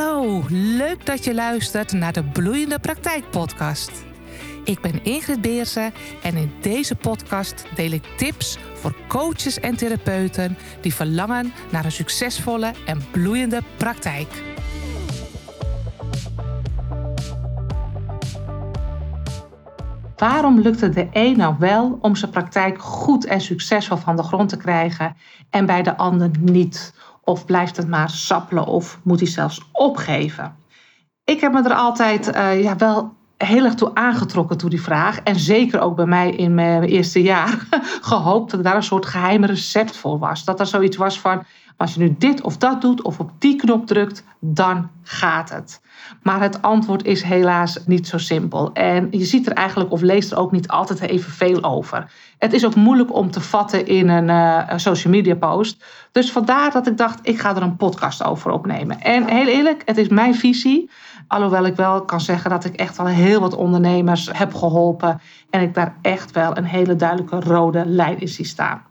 Hallo, leuk dat je luistert naar de Bloeiende Praktijk Podcast. Ik ben Ingrid Beersen en in deze podcast deel ik tips voor coaches en therapeuten die verlangen naar een succesvolle en bloeiende praktijk. Waarom lukt het de een nou wel om zijn praktijk goed en succesvol van de grond te krijgen en bij de ander niet? Of blijft het maar sappelen of moet hij zelfs opgeven? Ik heb me er altijd uh, ja, wel heel erg toe aangetrokken toe die vraag. En zeker ook bij mij in mijn eerste jaar gehoopt dat daar een soort geheime recept voor was. Dat er zoiets was van, als je nu dit of dat doet of op die knop drukt, dan gaat het. Maar het antwoord is helaas niet zo simpel. En je ziet er eigenlijk of leest er ook niet altijd even veel over. Het is ook moeilijk om te vatten in een uh, social media post. Dus vandaar dat ik dacht, ik ga er een podcast over opnemen. En heel eerlijk, het is mijn visie. Alhoewel ik wel kan zeggen dat ik echt wel heel wat ondernemers heb geholpen. En ik daar echt wel een hele duidelijke rode lijn in zie staan.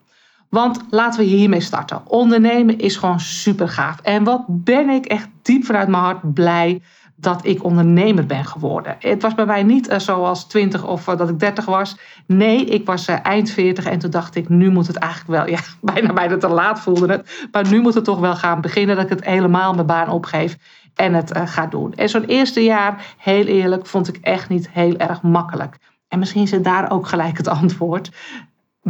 Want laten we hiermee starten. Ondernemen is gewoon super gaaf. En wat ben ik echt diep vanuit mijn hart blij dat ik ondernemer ben geworden. Het was bij mij niet uh, zoals 20 of uh, dat ik 30 was. Nee, ik was uh, eind 40 en toen dacht ik, nu moet het eigenlijk wel, ja, bijna bijna te laat voelde het. Maar nu moet het toch wel gaan beginnen dat ik het helemaal mijn baan opgeef en het ga doen. En zo'n eerste jaar, heel eerlijk, vond ik echt niet heel erg makkelijk. En misschien is het daar ook gelijk het antwoord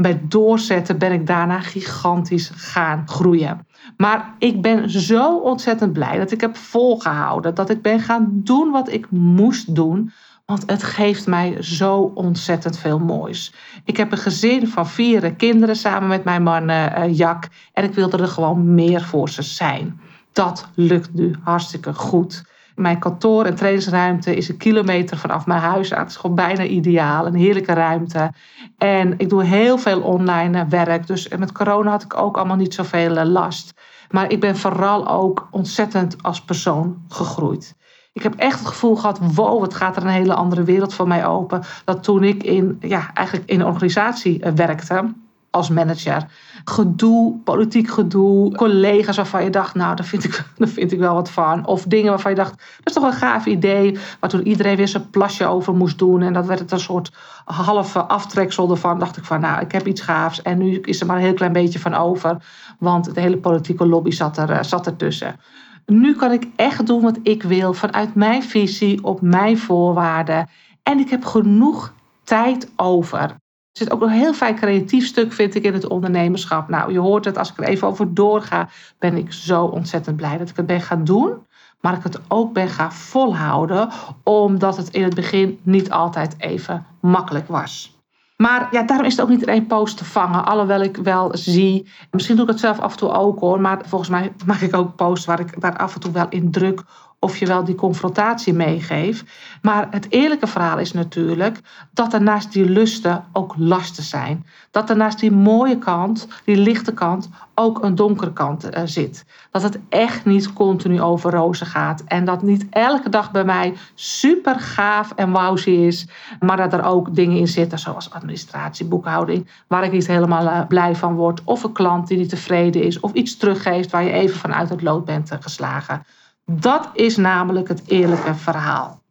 met doorzetten ben ik daarna gigantisch gaan groeien. Maar ik ben zo ontzettend blij dat ik heb volgehouden. Dat ik ben gaan doen wat ik moest doen. Want het geeft mij zo ontzettend veel moois. Ik heb een gezin van vier kinderen samen met mijn man uh, Jack. En ik wilde er gewoon meer voor ze zijn. Dat lukt nu hartstikke goed. Mijn kantoor en trainingsruimte is een kilometer vanaf mijn huis. Het is gewoon bijna ideaal. Een heerlijke ruimte. En ik doe heel veel online werk. Dus met corona had ik ook allemaal niet zoveel eh, last. Maar ik ben vooral ook ontzettend als persoon gegroeid. Ik heb echt het gevoel gehad, wow, het gaat er een hele andere wereld voor mij open. Dat toen ik in, ja, eigenlijk in een organisatie eh, werkte als manager. Gedoe, politiek gedoe, collega's waarvan je dacht, nou, daar vind, ik, daar vind ik wel wat van. Of dingen waarvan je dacht, dat is toch een gaaf idee. Waar toen iedereen weer zijn plasje over moest doen. En dat werd het een soort halve aftreksel ervan. Dacht ik van, nou, ik heb iets gaafs. En nu is er maar een heel klein beetje van over. Want de hele politieke lobby zat, er, eh, zat ertussen. Nu kan ik echt doen wat ik wil vanuit mijn visie, op mijn voorwaarden. En ik heb genoeg tijd over. Er zit ook een heel fijn creatief stuk, vind ik, in het ondernemerschap. Nou, je hoort het, als ik er even over doorga, ben ik zo ontzettend blij dat ik het ben gaan doen. Maar ik het ook ben gaan volhouden, omdat het in het begin niet altijd even makkelijk was. Maar ja, daarom is het ook niet in één post te vangen. Alhoewel ik wel zie, misschien doe ik het zelf af en toe ook hoor, maar volgens mij maak ik ook posts waar ik daar af en toe wel in druk of je wel die confrontatie meegeeft. Maar het eerlijke verhaal is natuurlijk dat er naast die lusten ook lasten zijn. Dat er naast die mooie kant, die lichte kant, ook een donkere kant uh, zit. Dat het echt niet continu over rozen gaat. En dat niet elke dag bij mij super gaaf en wauwzy is. Maar dat er ook dingen in zitten zoals administratie, boekhouding. Waar ik niet helemaal uh, blij van word. Of een klant die niet tevreden is. Of iets teruggeeft waar je even vanuit het lood bent uh, geslagen. Dat is namelijk het eerlijke verhaal.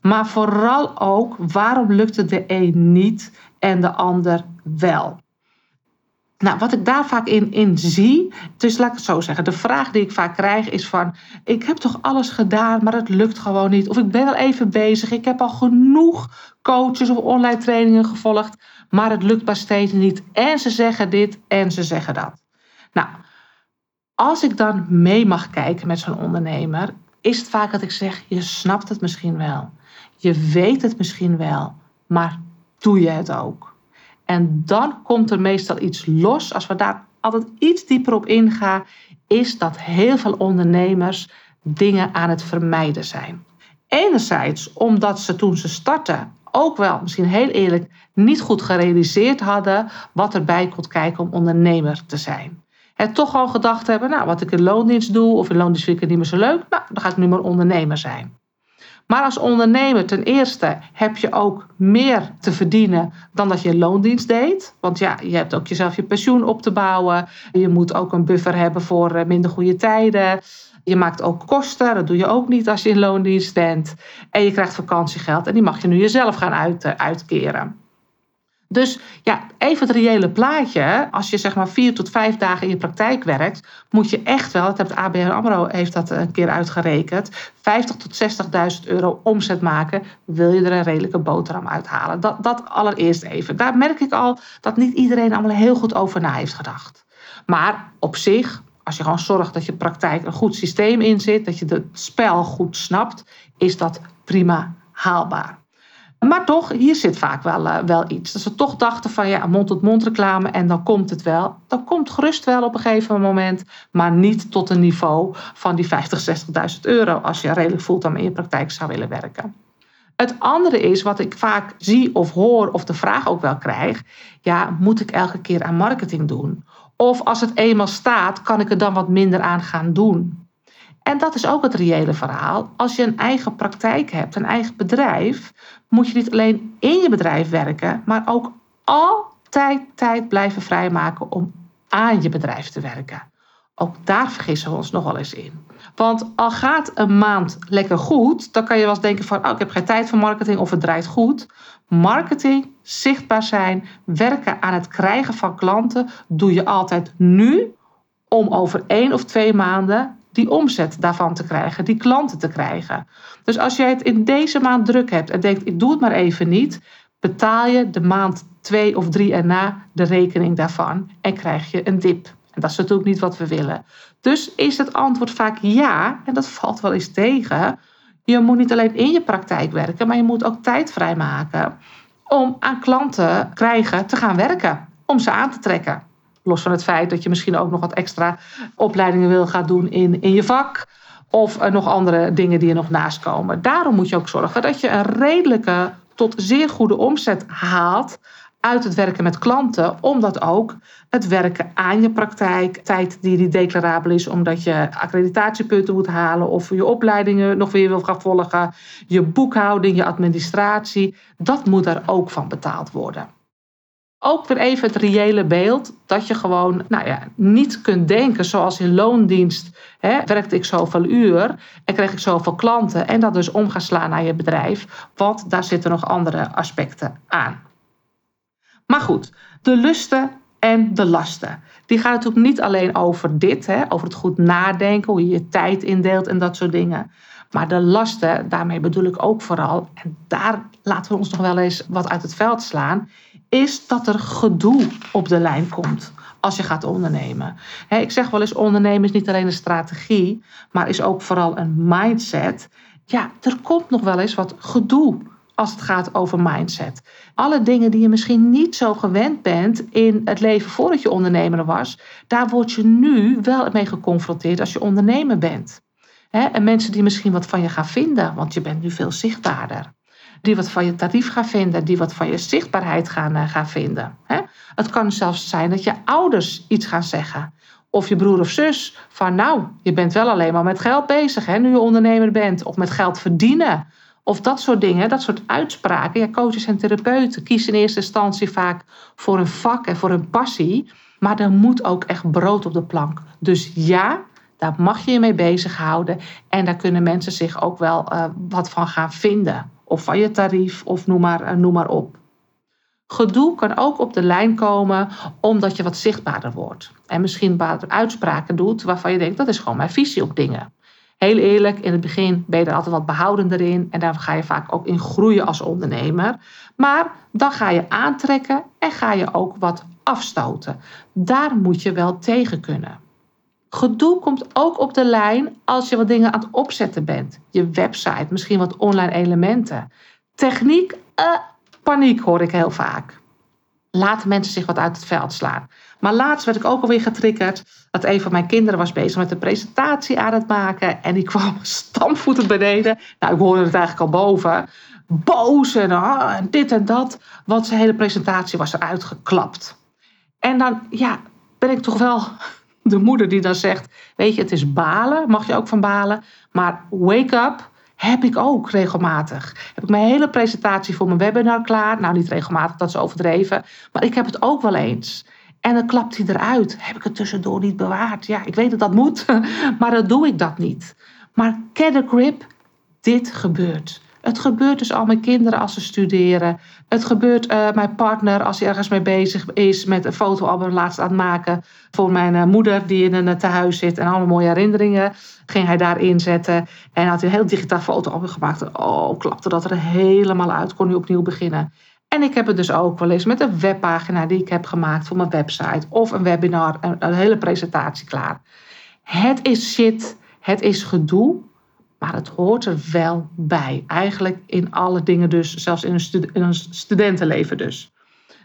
Maar vooral ook, waarom lukt het de een niet en de ander wel? Nou, wat ik daar vaak in, in zie, dus laat ik het zo zeggen. De vraag die ik vaak krijg is van, ik heb toch alles gedaan, maar het lukt gewoon niet. Of ik ben al even bezig, ik heb al genoeg coaches of online trainingen gevolgd, maar het lukt maar steeds niet. En ze zeggen dit en ze zeggen dat. Nou, als ik dan mee mag kijken met zo'n ondernemer, is het vaak dat ik zeg: je snapt het misschien wel, je weet het misschien wel, maar doe je het ook? En dan komt er meestal iets los. Als we daar altijd iets dieper op ingaan, is dat heel veel ondernemers dingen aan het vermijden zijn. Enerzijds omdat ze toen ze starten ook wel, misschien heel eerlijk, niet goed gerealiseerd hadden wat erbij komt kijken om ondernemer te zijn toch al gedacht hebben, nou, wat ik in loondienst doe of in loondienst vind ik het niet meer zo leuk, nou, dan ga ik nu maar ondernemer zijn. Maar als ondernemer, ten eerste, heb je ook meer te verdienen dan dat je loondienst deed. Want ja, je hebt ook jezelf je pensioen op te bouwen. Je moet ook een buffer hebben voor eh, minder goede tijden. Je maakt ook kosten, dat doe je ook niet als je in loondienst bent. En je krijgt vakantiegeld en die mag je nu jezelf gaan uit, eh, uitkeren. Dus ja, even het reële plaatje. Als je zeg maar vier tot vijf dagen in je praktijk werkt, moet je echt wel, heeft ABN AMRO heeft dat een keer uitgerekend, 50 tot 60.000 euro omzet maken, wil je er een redelijke boterham uithalen. Dat, dat allereerst even. Daar merk ik al dat niet iedereen allemaal heel goed over na heeft gedacht. Maar op zich, als je gewoon zorgt dat je praktijk een goed systeem in zit, dat je het spel goed snapt, is dat prima haalbaar. Maar toch, hier zit vaak wel, uh, wel iets. Dat ze toch dachten van ja, mond-tot-mond reclame en dan komt het wel. Dan komt gerust wel op een gegeven moment, maar niet tot een niveau van die 50, 60.000 euro als je redelijk fulltime in je praktijk zou willen werken. Het andere is wat ik vaak zie of hoor of de vraag ook wel krijg. Ja, moet ik elke keer aan marketing doen? Of als het eenmaal staat, kan ik er dan wat minder aan gaan doen? En dat is ook het reële verhaal. Als je een eigen praktijk hebt, een eigen bedrijf, moet je niet alleen in je bedrijf werken, maar ook altijd tijd blijven vrijmaken om aan je bedrijf te werken. Ook daar vergissen we ons nog wel eens in. Want al gaat een maand lekker goed, dan kan je wel eens denken van, oh, ik heb geen tijd voor marketing of het draait goed. Marketing, zichtbaar zijn, werken aan het krijgen van klanten, doe je altijd nu om over één of twee maanden die omzet daarvan te krijgen, die klanten te krijgen. Dus als jij het in deze maand druk hebt en denkt, ik doe het maar even niet, betaal je de maand twee of drie erna de rekening daarvan en krijg je een dip. En dat is natuurlijk niet wat we willen. Dus is het antwoord vaak ja, en dat valt wel eens tegen. Je moet niet alleen in je praktijk werken, maar je moet ook tijd vrijmaken om aan klanten krijgen te gaan werken, om ze aan te trekken. Los van het feit dat je misschien ook nog wat extra opleidingen wil gaan doen in, in je vak. Of uh, nog andere dingen die er nog naast komen. Daarom moet je ook zorgen dat je een redelijke tot zeer goede omzet haalt uit het werken met klanten, omdat ook het werken aan je praktijk, tijd die, die declarabel is, omdat je accreditatiepunten moet halen of je opleidingen nog weer wil gaan volgen, je boekhouding, je administratie, dat moet daar ook van betaald worden ook weer even het reële beeld. Dat je gewoon nou ja, niet kunt denken zoals in loondienst. Hè, werkte ik zoveel uur en kreeg ik zoveel klanten. En dat dus om gaan slaan naar je bedrijf. Want daar zitten nog andere aspecten aan. Maar goed, de lusten en de lasten. Die gaan natuurlijk niet alleen over dit, hè, over het goed nadenken, hoe je je tijd indeelt en dat soort dingen. Maar de lasten, daarmee bedoel ik ook vooral, en daar laten we ons nog wel eens wat uit het veld slaan, is dat er gedoe op de lijn komt als je gaat ondernemen. ik zeg wel eens, ondernemen is niet alleen een strategie, maar is ook vooral een mindset. Ja, er komt nog wel eens wat gedoe als het gaat over mindset. Alle dingen die je misschien niet zo gewend bent in het leven voordat je ondernemer was, daar word je nu wel mee geconfronteerd als je ondernemer bent. En mensen die misschien wat van je gaan vinden, want je bent nu veel zichtbaarder die wat van je tarief gaan vinden, die wat van je zichtbaarheid gaan, uh, gaan vinden. Het kan zelfs zijn dat je ouders iets gaan zeggen. Of je broer of zus van nou, je bent wel alleen maar met geld bezig hè, nu je ondernemer bent. Of met geld verdienen. Of dat soort dingen, dat soort uitspraken. Ja, coaches en therapeuten kiezen in eerste instantie vaak voor een vak en voor een passie. Maar er moet ook echt brood op de plank. Dus ja, daar mag je je mee bezighouden. En daar kunnen mensen zich ook wel uh, wat van gaan vinden of van je tarief of noem maar, eh, noem maar op. Gedoe kan ook op de lijn komen omdat je wat zichtbaarder wordt. En misschien uitspraken doet waarvan je denkt dat is gewoon mijn visie op dingen. Heel eerlijk, in het begin ben je er altijd wat behoudender in en daar ga je vaak ook in groeien als ondernemer. Maar dan ga je aantrekken en ga je ook wat afstoten. Daar moet je wel tegen kunnen. Gedoe komt ook op de lijn als je wat dingen aan het opzetten bent. Je website, misschien wat online elementen. Techniek, uh, paniek hoor ik heel vaak. Laten mensen zich wat uit het veld slaan. Maar laatst werd ik ook alweer getriggerd dat een van mijn kinderen was bezig met een presentatie aan het maken. En die kwam stampvoetend beneden. Nou, ik hoorde het eigenlijk al boven. Boos en, ah, en dit en dat. Want zijn hele presentatie was eruit geklapt. En dan, ja, ben ik toch wel de moeder die dan zegt: Weet je, het is balen, mag je ook van balen. Maar wake up, Heb ik ook regelmatig. Heb ik mijn hele presentatie voor mijn webinar klaar. Nou, niet regelmatig, dat is overdreven. Maar ik heb het ook wel eens. En dan klapt hij eruit. Heb ik het tussendoor niet bewaard? Ja, ik weet dat dat moet, maar dan doe ik dat niet. Maar get grip, dit gebeurt. Het gebeurt dus al mijn kinderen als ze studeren. Het gebeurt uh, mijn partner als hij ergens mee bezig is met een fotoalbum laatst aan het maken voor mijn uh, moeder die in een uh, tehuis zit en allemaal mooie herinneringen ging hij daarin zetten en had hij een heel digitaal fotoalbum gemaakt. Oh, klapte dat er helemaal uit, kon hij opnieuw beginnen. En ik heb het dus ook wel eens met een webpagina die ik heb gemaakt voor mijn website of een webinar, een, een hele presentatie klaar. Het is shit, het is gedoe, maar het hoort er wel bij. Eigenlijk in alle dingen dus, zelfs in een, in een studentenleven dus.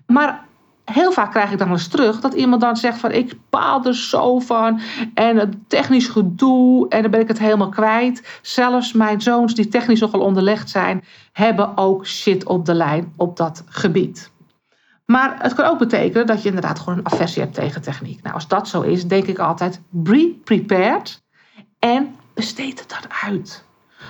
Maar heel vaak krijg ik dan eens terug dat iemand dan zegt van ik paal er zo van en het technisch gedoe en dan ben ik het helemaal kwijt. Zelfs mijn zoons die technisch nogal onderlegd zijn, hebben ook shit op de lijn op dat gebied. Maar het kan ook betekenen dat je inderdaad gewoon een aversie hebt tegen techniek. Nou, als dat zo is, denk ik altijd be prepared en besteed het dan uit.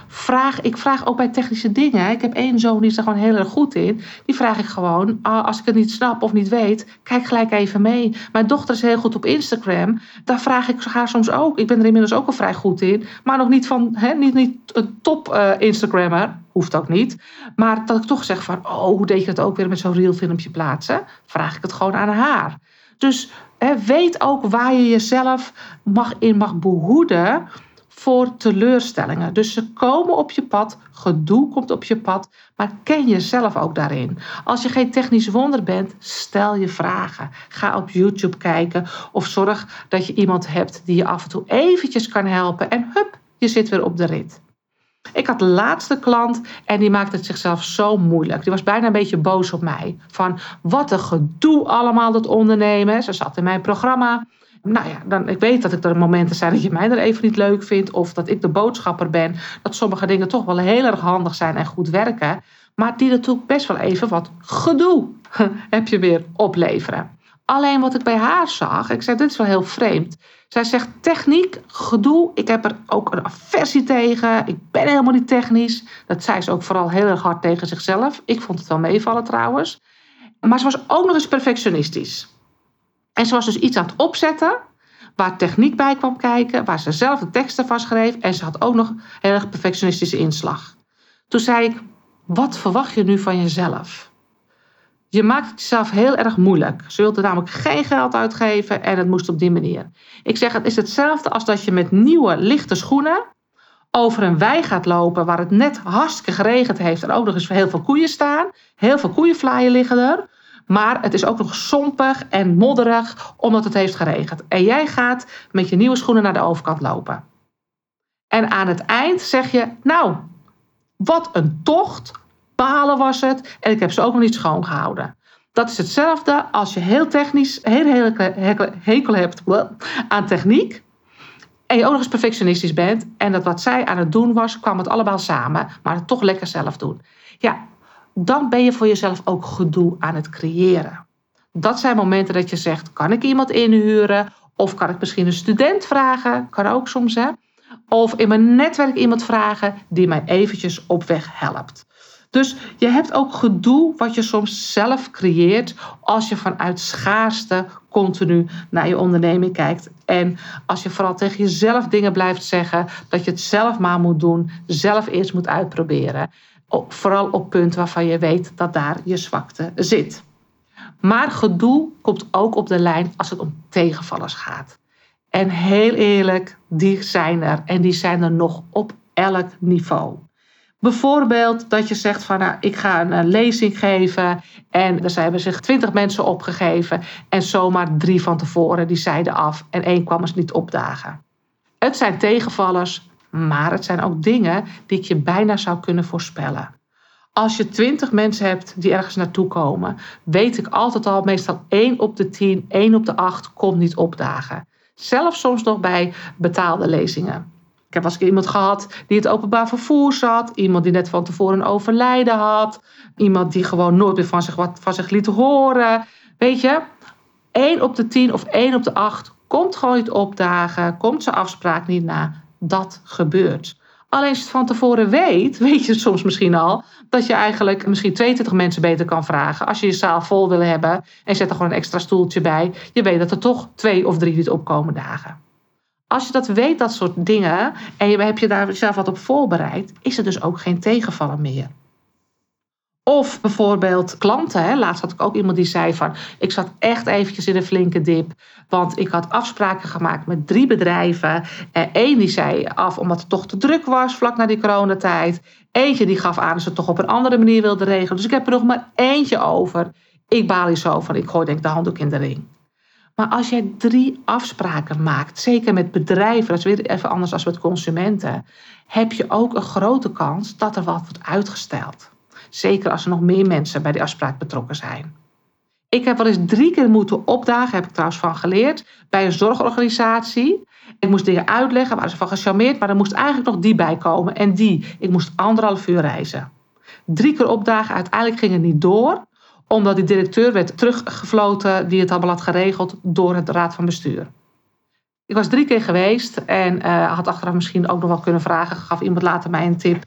Vraag, ik vraag ook bij technische dingen. Ik heb één zoon die is er gewoon heel erg goed in. Die vraag ik gewoon, ah, als ik het niet snap of niet weet, kijk gelijk even mee. Mijn dochter is heel goed op Instagram. Daar vraag ik haar soms ook. Ik ben er inmiddels ook al vrij goed in. Maar nog niet van, niet, niet een top uh, Instagrammer. Hoeft ook niet. Maar dat ik toch zeg van, oh, hoe deed je dat ook weer met zo'n real filmpje plaatsen? Vraag ik het gewoon aan haar. Dus weet ook waar je jezelf mag, in mag behoeden voor teleurstellingen. Dus ze komen op je pad, gedoe komt op je pad, maar ken jezelf ook daarin. Als je geen technisch wonder bent, stel je vragen. Ga op YouTube kijken of zorg dat je iemand hebt die je af en toe eventjes kan helpen en hup, je zit weer op de rit. Ik had de laatste klant en die maakte het zichzelf zo moeilijk. Die was bijna een beetje boos op mij. Van wat een gedoe allemaal dat ondernemen. Ze zat in mijn programma nou ja, dan, ik weet dat ik er momenten zijn dat je mij er even niet leuk vindt. Of dat ik de boodschapper ben. Dat sommige dingen toch wel heel erg handig zijn en goed werken. Maar die natuurlijk best wel even wat gedoe heb je weer opleveren. Alleen wat ik bij haar zag, ik zei dit is wel heel vreemd. Zij zegt techniek, gedoe, ik heb er ook een aversie tegen. Ik ben helemaal niet technisch. Dat zei ze ook vooral heel erg hard tegen zichzelf. Ik vond het wel meevallen trouwens. Maar ze was ook nog eens perfectionistisch. En ze was dus iets aan het opzetten waar techniek bij kwam kijken, waar ze zelf de teksten van schreef en ze had ook nog heel erg perfectionistische inslag. Toen zei ik, wat verwacht je nu van jezelf? Je maakt het jezelf heel erg moeilijk. Ze wilde namelijk geen geld uitgeven en het moest op die manier. Ik zeg, het is hetzelfde als dat je met nieuwe lichte schoenen over een wei gaat lopen waar het net hartstikke geregend heeft en ook nog eens heel veel koeien staan. Heel veel koeienvlaaien liggen er. Maar het is ook nog sompig en modderig omdat het heeft geregend. En jij gaat met je nieuwe schoenen naar de overkant lopen. En aan het eind zeg je, nou, wat een tocht. Palen was het. En ik heb ze ook nog niet schoongehouden. Dat is hetzelfde als je heel technisch, heel, heel hekel hebt aan techniek. En je ook nog eens perfectionistisch bent. En dat wat zij aan het doen was, kwam het allemaal samen. Maar het toch lekker zelf doen. Ja, dan ben je voor jezelf ook gedoe aan het creëren. Dat zijn momenten dat je zegt: kan ik iemand inhuren? Of kan ik misschien een student vragen? Kan ook soms hè. Of in mijn netwerk iemand vragen die mij eventjes op weg helpt. Dus je hebt ook gedoe wat je soms zelf creëert als je vanuit schaarste continu naar je onderneming kijkt. En als je vooral tegen jezelf dingen blijft zeggen, dat je het zelf maar moet doen, zelf eerst moet uitproberen vooral op punten waarvan je weet dat daar je zwakte zit. Maar gedoe komt ook op de lijn als het om tegenvallers gaat. En heel eerlijk, die zijn er. En die zijn er nog op elk niveau. Bijvoorbeeld dat je zegt van nou, ik ga een lezing geven en er hebben zich twintig mensen opgegeven en zomaar drie van tevoren die zeiden af en één kwam eens niet opdagen. Het zijn tegenvallers, maar het zijn ook dingen die ik je bijna zou kunnen voorspellen. Als je twintig mensen hebt die ergens naartoe komen, weet ik altijd al, meestal 1 op de 10, 1 op de 8 komt niet opdagen. Zelfs soms nog bij betaalde lezingen. Ik heb als iemand gehad die het openbaar vervoer zat, iemand die net van tevoren een overlijden had, iemand die gewoon nooit meer van zich wat van zich liet horen. Weet je, 1 op de 10 of 1 op de 8 komt gewoon niet opdagen, komt zijn afspraak niet na dat gebeurt. Alleen als je het van tevoren weet, weet je soms misschien al dat je eigenlijk misschien 22 mensen beter kan vragen. Als je je zaal vol wil hebben en zet er gewoon een extra stoeltje bij. Je weet dat er toch twee of drie niet opkomen dagen. Als je dat weet, dat soort dingen, en je hebt je daar zelf wat op voorbereid, is er dus ook geen tegenvallen meer. Of bijvoorbeeld klanten. Hè. Laatst had ik ook iemand die zei van... ik zat echt eventjes in een flinke dip. Want ik had afspraken gemaakt met drie bedrijven. Eén die zei af omdat het toch te druk was vlak na die coronatijd. Eentje die gaf aan dat ze het toch op een andere manier wilde regelen. Dus ik heb er nog maar eentje over. Ik baal hier zo van, ik gooi denk de handdoek in de ring. Maar als jij drie afspraken maakt, zeker met bedrijven, dat is weer even anders dan met consumenten, heb je ook een grote kans dat er wat wordt uitgesteld. Zeker als er nog meer mensen bij die afspraak betrokken zijn. Ik heb wel eens drie keer moeten opdagen, heb ik trouwens van geleerd, bij een zorgorganisatie. Ik moest dingen uitleggen, waren ze van gecharmeerd, maar er moest eigenlijk nog die bij komen. En die, ik moest anderhalf uur reizen. Drie keer opdagen, uiteindelijk ging het niet door, omdat die directeur werd teruggefloten die het allemaal had geregeld door het raad van bestuur. Ik was drie keer geweest en uh, had achteraf misschien ook nog wel kunnen vragen. Gaf iemand later mij een tip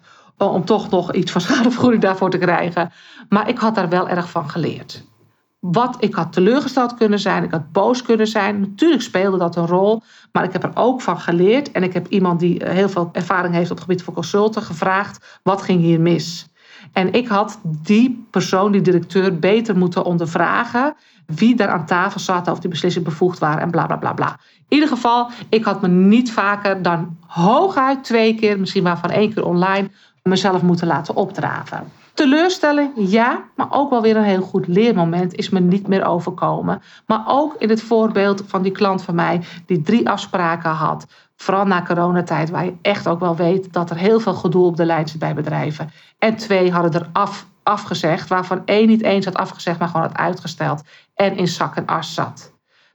om toch nog iets van schadevergoeding daarvoor te krijgen. Maar ik had daar wel erg van geleerd. Wat ik had teleurgesteld kunnen zijn, ik had boos kunnen zijn. Natuurlijk speelde dat een rol, maar ik heb er ook van geleerd. En ik heb iemand die heel veel ervaring heeft op het gebied van consulten gevraagd: wat ging hier mis? En ik had die persoon, die directeur, beter moeten ondervragen wie daar aan tafel zat, of die beslissing bevoegd waren en bla bla bla bla. In ieder geval, ik had me niet vaker dan hooguit twee keer, misschien maar van één keer online, mezelf moeten laten opdraven. Teleurstelling, ja, maar ook wel weer een heel goed leermoment is me niet meer overkomen. Maar ook in het voorbeeld van die klant van mij die drie afspraken had, vooral na coronatijd, waar je echt ook wel weet dat er heel veel gedoe op de lijn zit bij bedrijven. En twee hadden er af, afgezegd, waarvan één niet eens had afgezegd, maar gewoon had uitgesteld en in zak en as zat.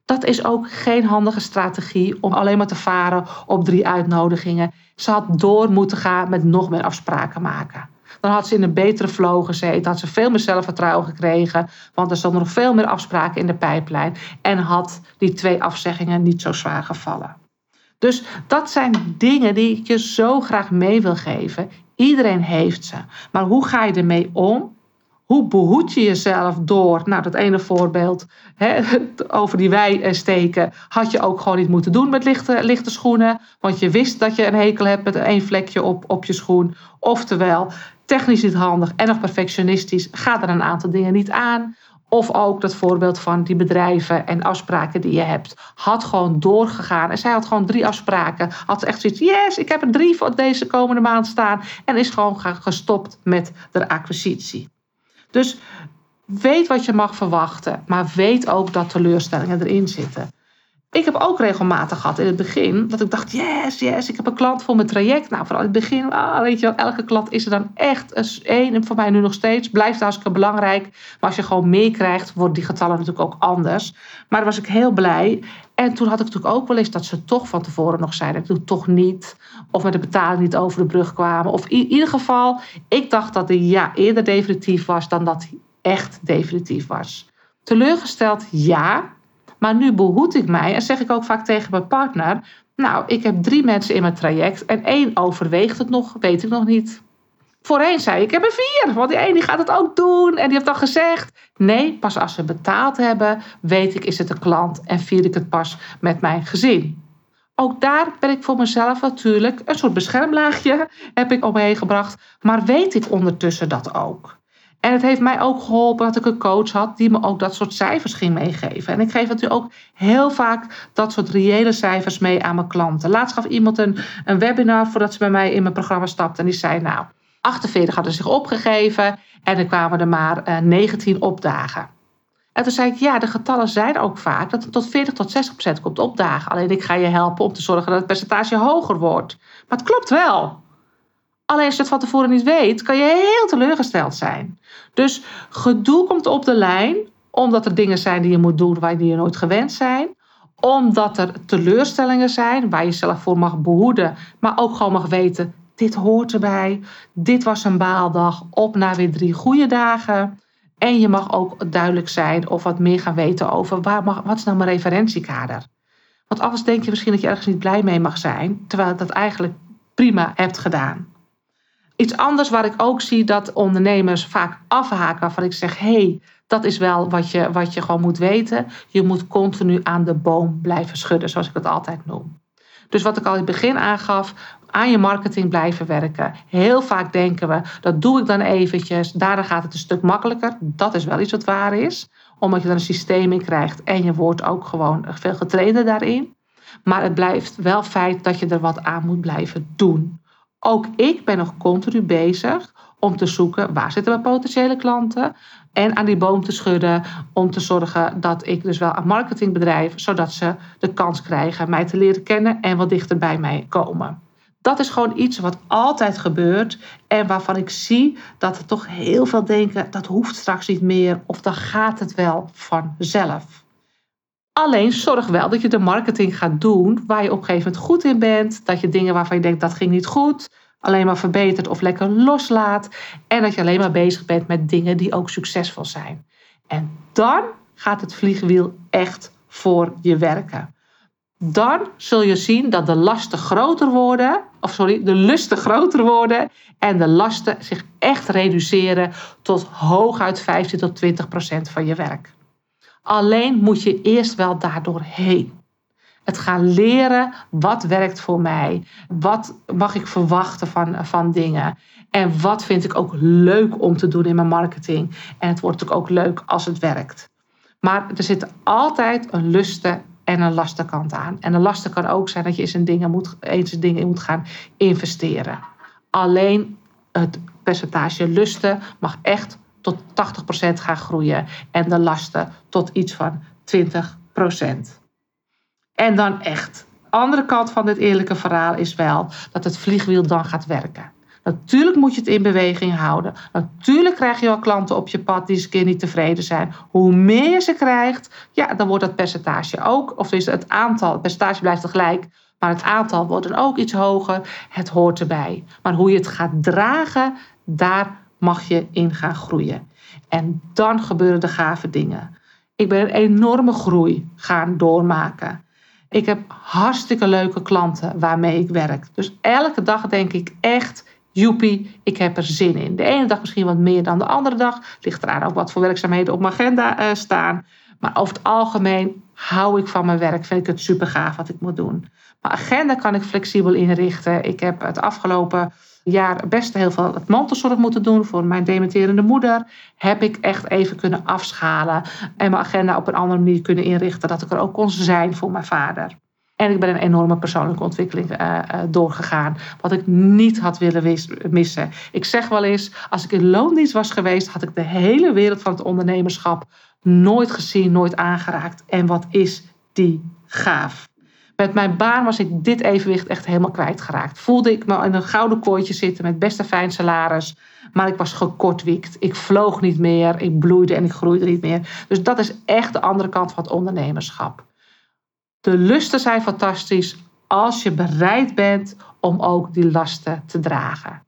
Dat is ook geen handige strategie om alleen maar te varen op drie uitnodigingen. Ze had door moeten gaan met nog meer afspraken maken. Dan had ze in een betere flow gezeten, had ze veel meer zelfvertrouwen gekregen, want er stonden nog veel meer afspraken in de pijplijn en had die twee afzeggingen niet zo zwaar gevallen. Dus dat zijn dingen die ik je zo graag mee wil geven. Iedereen heeft ze. Maar hoe ga je ermee om? Hoe behoed je jezelf door, nou dat ene voorbeeld hè, over die wei steken, had je ook gewoon niet moeten doen met lichte, lichte schoenen. Want je wist dat je een hekel hebt met één vlekje op, op je schoen. Oftewel, technisch niet handig en nog perfectionistisch, ga er een aantal dingen niet aan. Of ook dat voorbeeld van die bedrijven en afspraken die je hebt. Had gewoon doorgegaan. En zij had gewoon drie afspraken. Had echt zoiets, yes, ik heb er drie voor deze komende maand staan. En is gewoon gestopt met de acquisitie. Dus weet wat je mag verwachten, maar weet ook dat teleurstellingen erin zitten. Ik heb ook regelmatig gehad in het begin dat ik dacht: yes, yes, ik heb een klant voor mijn traject. Nou, vooral in het begin, ah, weet je wel, elke klant is er dan echt één. Voor mij nu nog steeds, blijft hartstikke belangrijk. Maar als je gewoon meer krijgt, worden die getallen natuurlijk ook anders. Maar dan was ik heel blij. En toen had ik natuurlijk ook wel eens dat ze toch van tevoren nog zeiden: ik doe het toch niet. Of met de betaling niet over de brug kwamen. Of in ieder geval, ik dacht dat de ja eerder definitief was dan dat hij echt definitief was. Teleurgesteld, ja. Maar nu behoed ik mij en zeg ik ook vaak tegen mijn partner: Nou, ik heb drie mensen in mijn traject en één overweegt het nog, weet ik nog niet. Voorheen zei ik, ik heb er vier, want die één die gaat het ook doen en die heeft dan gezegd. Nee, pas als ze betaald hebben, weet ik is het een klant en vier ik het pas met mijn gezin. Ook daar ben ik voor mezelf natuurlijk een soort beschermlaagje heb ik omheen gebracht, maar weet ik ondertussen dat ook. En het heeft mij ook geholpen dat ik een coach had die me ook dat soort cijfers ging meegeven. En ik geef natuurlijk ook heel vaak dat soort reële cijfers mee aan mijn klanten. Laatst gaf iemand een, webinar voordat ze bij mij in mijn programma stapte. En die zei, nou, 48 hadden zich opgegeven en er kwamen er maar 19 eh, opdagen. En toen zei ik, ja, de getallen zijn ook vaak dat het tot 40 tot 60 procent komt opdagen. Alleen ik ga je helpen om te zorgen dat het percentage hoger wordt. Maar het klopt wel. Alleen als je het van tevoren niet weet, kan je heel teleurgesteld zijn. Dus gedoe komt op de lijn, omdat er dingen zijn die je moet doen waar je nooit gewend zijn. Omdat er teleurstellingen zijn waar je zelf voor mag behoeden, maar ook gewoon mag weten: dit hoort erbij. Dit was een baaldag, op naar weer drie goede dagen. En je mag ook duidelijk zijn of wat meer gaan weten over waar mag, wat is nou mijn referentiekader. Want anders denk je misschien dat je ergens niet blij mee mag zijn, terwijl dat eigenlijk prima hebt gedaan. Iets anders waar ik ook zie dat ondernemers vaak afhaken, waarvan ik zeg: hé, hey, dat is wel wat je, wat je gewoon moet weten. Je moet continu aan de boom blijven schudden, zoals ik dat altijd noem. Dus wat ik al in het begin aangaf, aan je marketing blijven werken. Heel vaak denken we, dat doe ik dan eventjes, daarna gaat het een stuk makkelijker. Dat is wel iets wat waar is, omdat je er een systeem in krijgt en je wordt ook gewoon veel getrainder daarin. Maar het blijft wel feit dat je er wat aan moet blijven doen. Ook ik ben nog continu bezig om te zoeken waar zitten mijn potentiële klanten en aan die boom te schudden om te zorgen dat ik dus wel een marketing bedrijf, zodat ze de kans krijgen mij te leren kennen en wat dichter bij mij komen. Dat is gewoon iets wat altijd gebeurt en waarvan ik zie dat er toch heel veel denken dat hoeft straks niet meer of dan gaat het wel vanzelf. Alleen zorg wel dat je de marketing gaat doen waar je op een gegeven moment goed in bent. Dat je dingen waarvan je denkt dat ging niet goed, alleen maar verbetert of lekker loslaat. En dat je alleen maar bezig bent met dingen die ook succesvol zijn. En dan gaat het vliegwiel echt voor je werken. Dan zul je zien dat de lasten groter worden, of sorry, de lusten groter worden en de lasten zich echt reduceren tot hooguit 15 tot 20 procent van je werk. Alleen moet je eerst wel daardoor heen. Het gaan leren wat werkt voor mij. Wat mag ik verwachten van, van dingen. En wat vind ik ook leuk om te doen in mijn marketing. En het wordt ook leuk als het werkt. Maar er zit altijd een lusten en een lastenkant aan. En een lasten kan ook zijn dat je eens in dingen moet, eens in dingen moet gaan investeren. Alleen het percentage lusten mag echt tot 80% gaan groeien. En de lasten tot iets van 20%. En dan echt. Andere kant van dit eerlijke verhaal is wel dat het vliegwiel dan gaat werken. Natuurlijk moet je het in beweging houden. Natuurlijk krijg je wel klanten op je pad die eens een keer niet tevreden zijn. Hoe meer ze krijgt, ja, dan wordt dat percentage ook, of is het aantal, het percentage blijft gelijk, maar het aantal wordt dan ook iets hoger. Het hoort erbij. Maar hoe je het gaat dragen, daar mag je in gaan groeien. En dan gebeuren de gave dingen. Ik ben een enorme groei gaan doormaken. Ik heb hartstikke leuke klanten waarmee ik werk. Dus elke dag denk ik echt, joepie, ik heb er zin in. De ene dag misschien wat meer dan de andere dag. Ligt eraan ook wat voor werkzaamheden op mijn agenda uh, staan. Maar over het algemeen hou ik van mijn werk. Vind ik het super gaaf wat ik moet doen. Mijn agenda kan ik flexibel inrichten. Ik heb het afgelopen jaar best heel veel het mantelzorg moeten doen voor mijn dementerende moeder. Heb ik echt even kunnen afschalen en mijn agenda op een andere manier kunnen inrichten. Dat ik er ook kon zijn voor mijn vader. En ik ben een enorme persoonlijke ontwikkeling uh, doorgegaan. Wat ik niet had willen missen. Ik zeg wel eens, als ik in loondienst was geweest, had ik de hele wereld van het ondernemerschap nooit gezien, nooit aangeraakt. En wat is die gaaf. Met mijn baan was ik dit evenwicht echt helemaal kwijtgeraakt. Voelde ik me in een gouden kooitje zitten met best een fijn salaris. Maar ik was gekortwiekt. Ik vloog niet meer. Ik bloeide en ik groeide niet meer. Dus dat is echt de andere kant van het ondernemerschap. De lusten zijn fantastisch als je bereid bent om ook die lasten te dragen.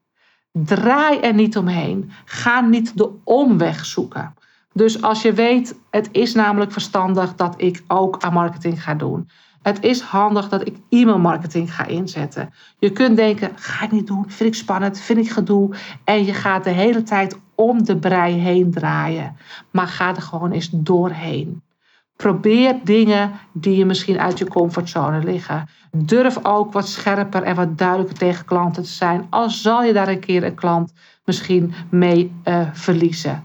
Draai er niet omheen. Ga niet de omweg zoeken. Dus als je weet, het is namelijk verstandig dat ik ook aan marketing ga doen. Het is handig dat ik e-mailmarketing ga inzetten. Je kunt denken, ga ik niet doen, vind ik spannend, vind ik gedoe. En je gaat de hele tijd om de brei heen draaien. Maar ga er gewoon eens doorheen. Probeer dingen die je misschien uit je comfortzone liggen. Durf ook wat scherper en wat duidelijker tegen klanten te zijn. Al zal je daar een keer een klant misschien mee uh, verliezen.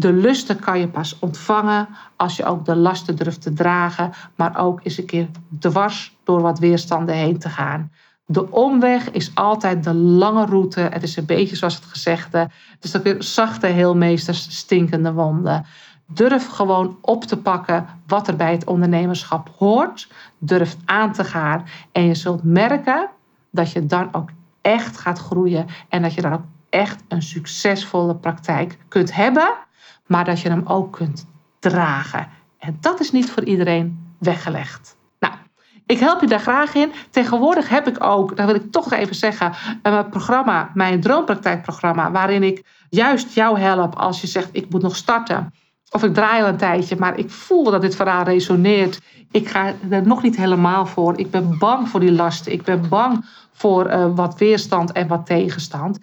De lusten kan je pas ontvangen als je ook de lasten durft te dragen, maar ook eens een keer dwars door wat weerstanden heen te gaan. De omweg is altijd de lange route. Het is een beetje zoals het gezegde. Het is ook weer zachte heelmeesters, stinkende wonden. Durf gewoon op te pakken wat er bij het ondernemerschap hoort. Durf aan te gaan. En je zult merken dat je dan ook echt gaat groeien. En dat je dan ook echt een succesvolle praktijk kunt hebben maar dat je hem ook kunt dragen. En dat is niet voor iedereen weggelegd. Nou, ik help je daar graag in. Tegenwoordig heb ik ook, dat wil ik toch even zeggen, een programma, mijn droompraktijkprogramma, waarin ik juist jou help als je zegt ik moet nog starten. of ik draai al een tijdje, maar ik voel dat dit verhaal resoneert. Ik ga er nog niet helemaal voor. Ik ben bang voor die lasten. Ik ben bang voor uh, wat weerstand en wat tegenstand.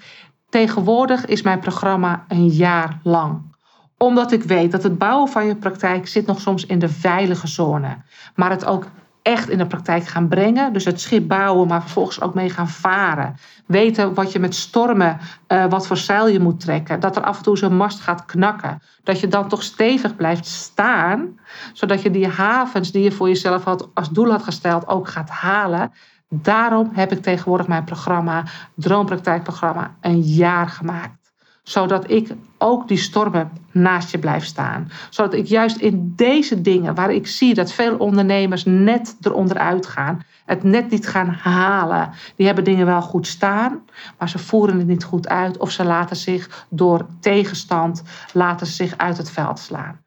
Tegenwoordig is mijn programma een jaar lang omdat ik weet dat het bouwen van je praktijk zit nog soms in de veilige zone. Maar het ook echt in de praktijk gaan brengen. Dus het schip bouwen, maar vervolgens ook mee gaan varen. Weten wat je met stormen, uh, wat voor zeil je moet trekken. Dat er af en toe zo'n mast gaat knakken. Dat je dan toch stevig blijft staan. Zodat je die havens die je voor jezelf had, als doel had gesteld ook gaat halen. Daarom heb ik tegenwoordig mijn programma, Droompraktijkprogramma, een jaar gemaakt zodat ik ook die stormen naast je blijf staan. Zodat ik juist in deze dingen, waar ik zie dat veel ondernemers net eronder uitgaan, het net niet gaan halen. Die hebben dingen wel goed staan, maar ze voeren het niet goed uit of ze laten zich door tegenstand laten zich uit het veld slaan.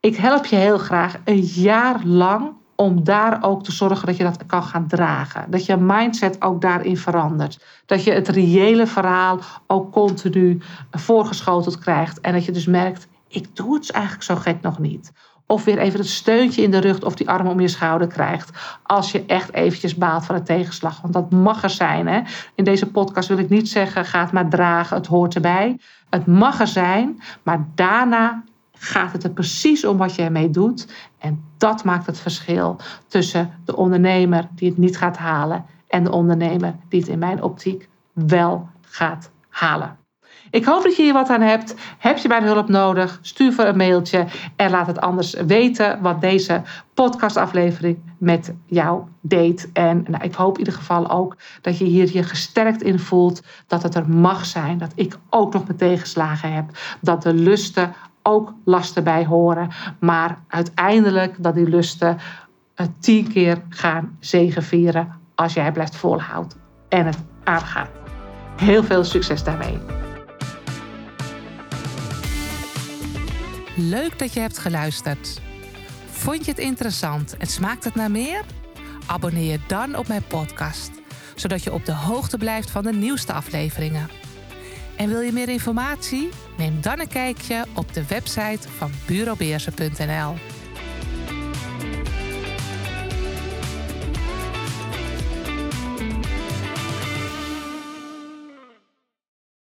Ik help je heel graag een jaar lang om daar ook te zorgen dat je dat kan gaan dragen. Dat je mindset ook daarin verandert. Dat je het reële verhaal ook continu voorgeschoteld krijgt. En dat je dus merkt, ik doe het eigenlijk zo gek nog niet. Of weer even het steuntje in de rug of die arm om je schouder krijgt. Als je echt eventjes baalt van de tegenslag. Want dat mag er zijn. Hè? In deze podcast wil ik niet zeggen, ga het maar dragen, het hoort erbij. Het mag er zijn, maar daarna gaat het er precies om wat je ermee doet. En dat maakt het verschil tussen de ondernemer die het niet gaat halen en de ondernemer die het in mijn optiek wel gaat halen. Ik hoop dat je hier wat aan hebt. Heb je mijn hulp nodig? Stuur voor een mailtje en laat het anders weten wat deze podcastaflevering met jou deed. En nou, ik hoop in ieder geval ook dat je hier je gesterkt in voelt. Dat het er mag zijn. Dat ik ook nog mijn tegenslagen heb. Dat de lusten ook lasten bij horen. Maar uiteindelijk dat die lusten tien keer gaan zegenvieren als jij blijft volhouden en het aangaat. Heel veel succes daarmee. Leuk dat je hebt geluisterd. Vond je het interessant en smaakt het naar meer? Abonneer je dan op mijn podcast, zodat je op de hoogte blijft van de nieuwste afleveringen. En wil je meer informatie? Neem dan een kijkje op de website van bureaubeersen.nl.